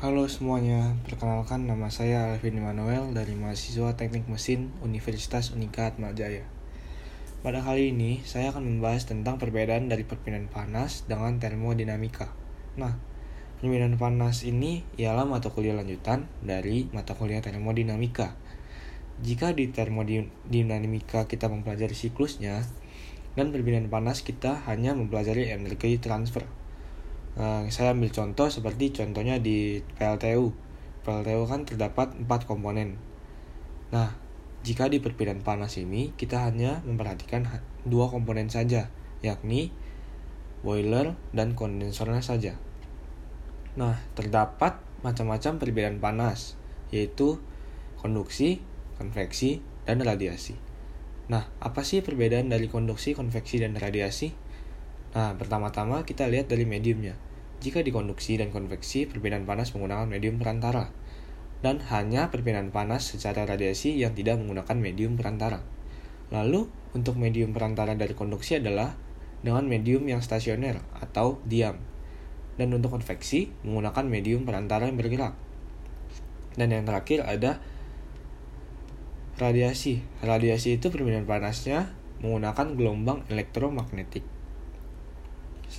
Halo semuanya, perkenalkan nama saya Alvin Immanuel dari mahasiswa Teknik Mesin Universitas Unika Atmajaya. Pada kali ini, saya akan membahas tentang perbedaan dari perpindahan panas dengan termodinamika. Nah, perpindahan panas ini ialah mata kuliah lanjutan dari mata kuliah termodinamika. Jika di termodinamika kita mempelajari siklusnya, dan perpindahan panas kita hanya mempelajari energi transfer Nah, saya ambil contoh seperti contohnya di PLTU. PLTU kan terdapat empat komponen. Nah, jika di perpindahan panas ini kita hanya memperhatikan dua komponen saja, yakni boiler dan kondensornya saja. Nah, terdapat macam-macam perbedaan panas, yaitu konduksi, konveksi, dan radiasi. Nah, apa sih perbedaan dari konduksi, konveksi, dan radiasi? Nah, pertama-tama kita lihat dari mediumnya. Jika di konduksi dan konveksi, perbedaan panas menggunakan medium perantara. Dan hanya perbedaan panas secara radiasi yang tidak menggunakan medium perantara. Lalu, untuk medium perantara dari konduksi adalah dengan medium yang stasioner atau diam. Dan untuk konveksi, menggunakan medium perantara yang bergerak. Dan yang terakhir ada radiasi. Radiasi itu perbedaan panasnya menggunakan gelombang elektromagnetik.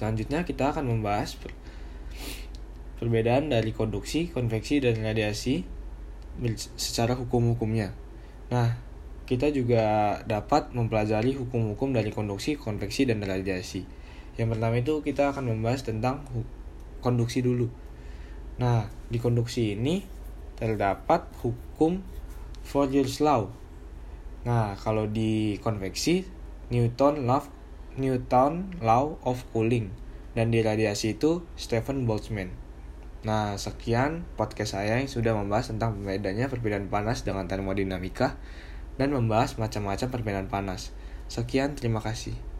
Selanjutnya kita akan membahas perbedaan dari konduksi, konveksi, dan radiasi secara hukum-hukumnya. Nah, kita juga dapat mempelajari hukum-hukum dari konduksi, konveksi, dan radiasi. Yang pertama itu kita akan membahas tentang konduksi dulu. Nah, di konduksi ini terdapat hukum Fourier's law. Nah, kalau di konveksi Newton law Newton Law of Cooling dan di radiasi itu Stephen Boltzmann. Nah, sekian podcast saya yang sudah membahas tentang perbedaannya perbedaan panas dengan termodinamika dan membahas macam-macam perbedaan panas. Sekian, terima kasih.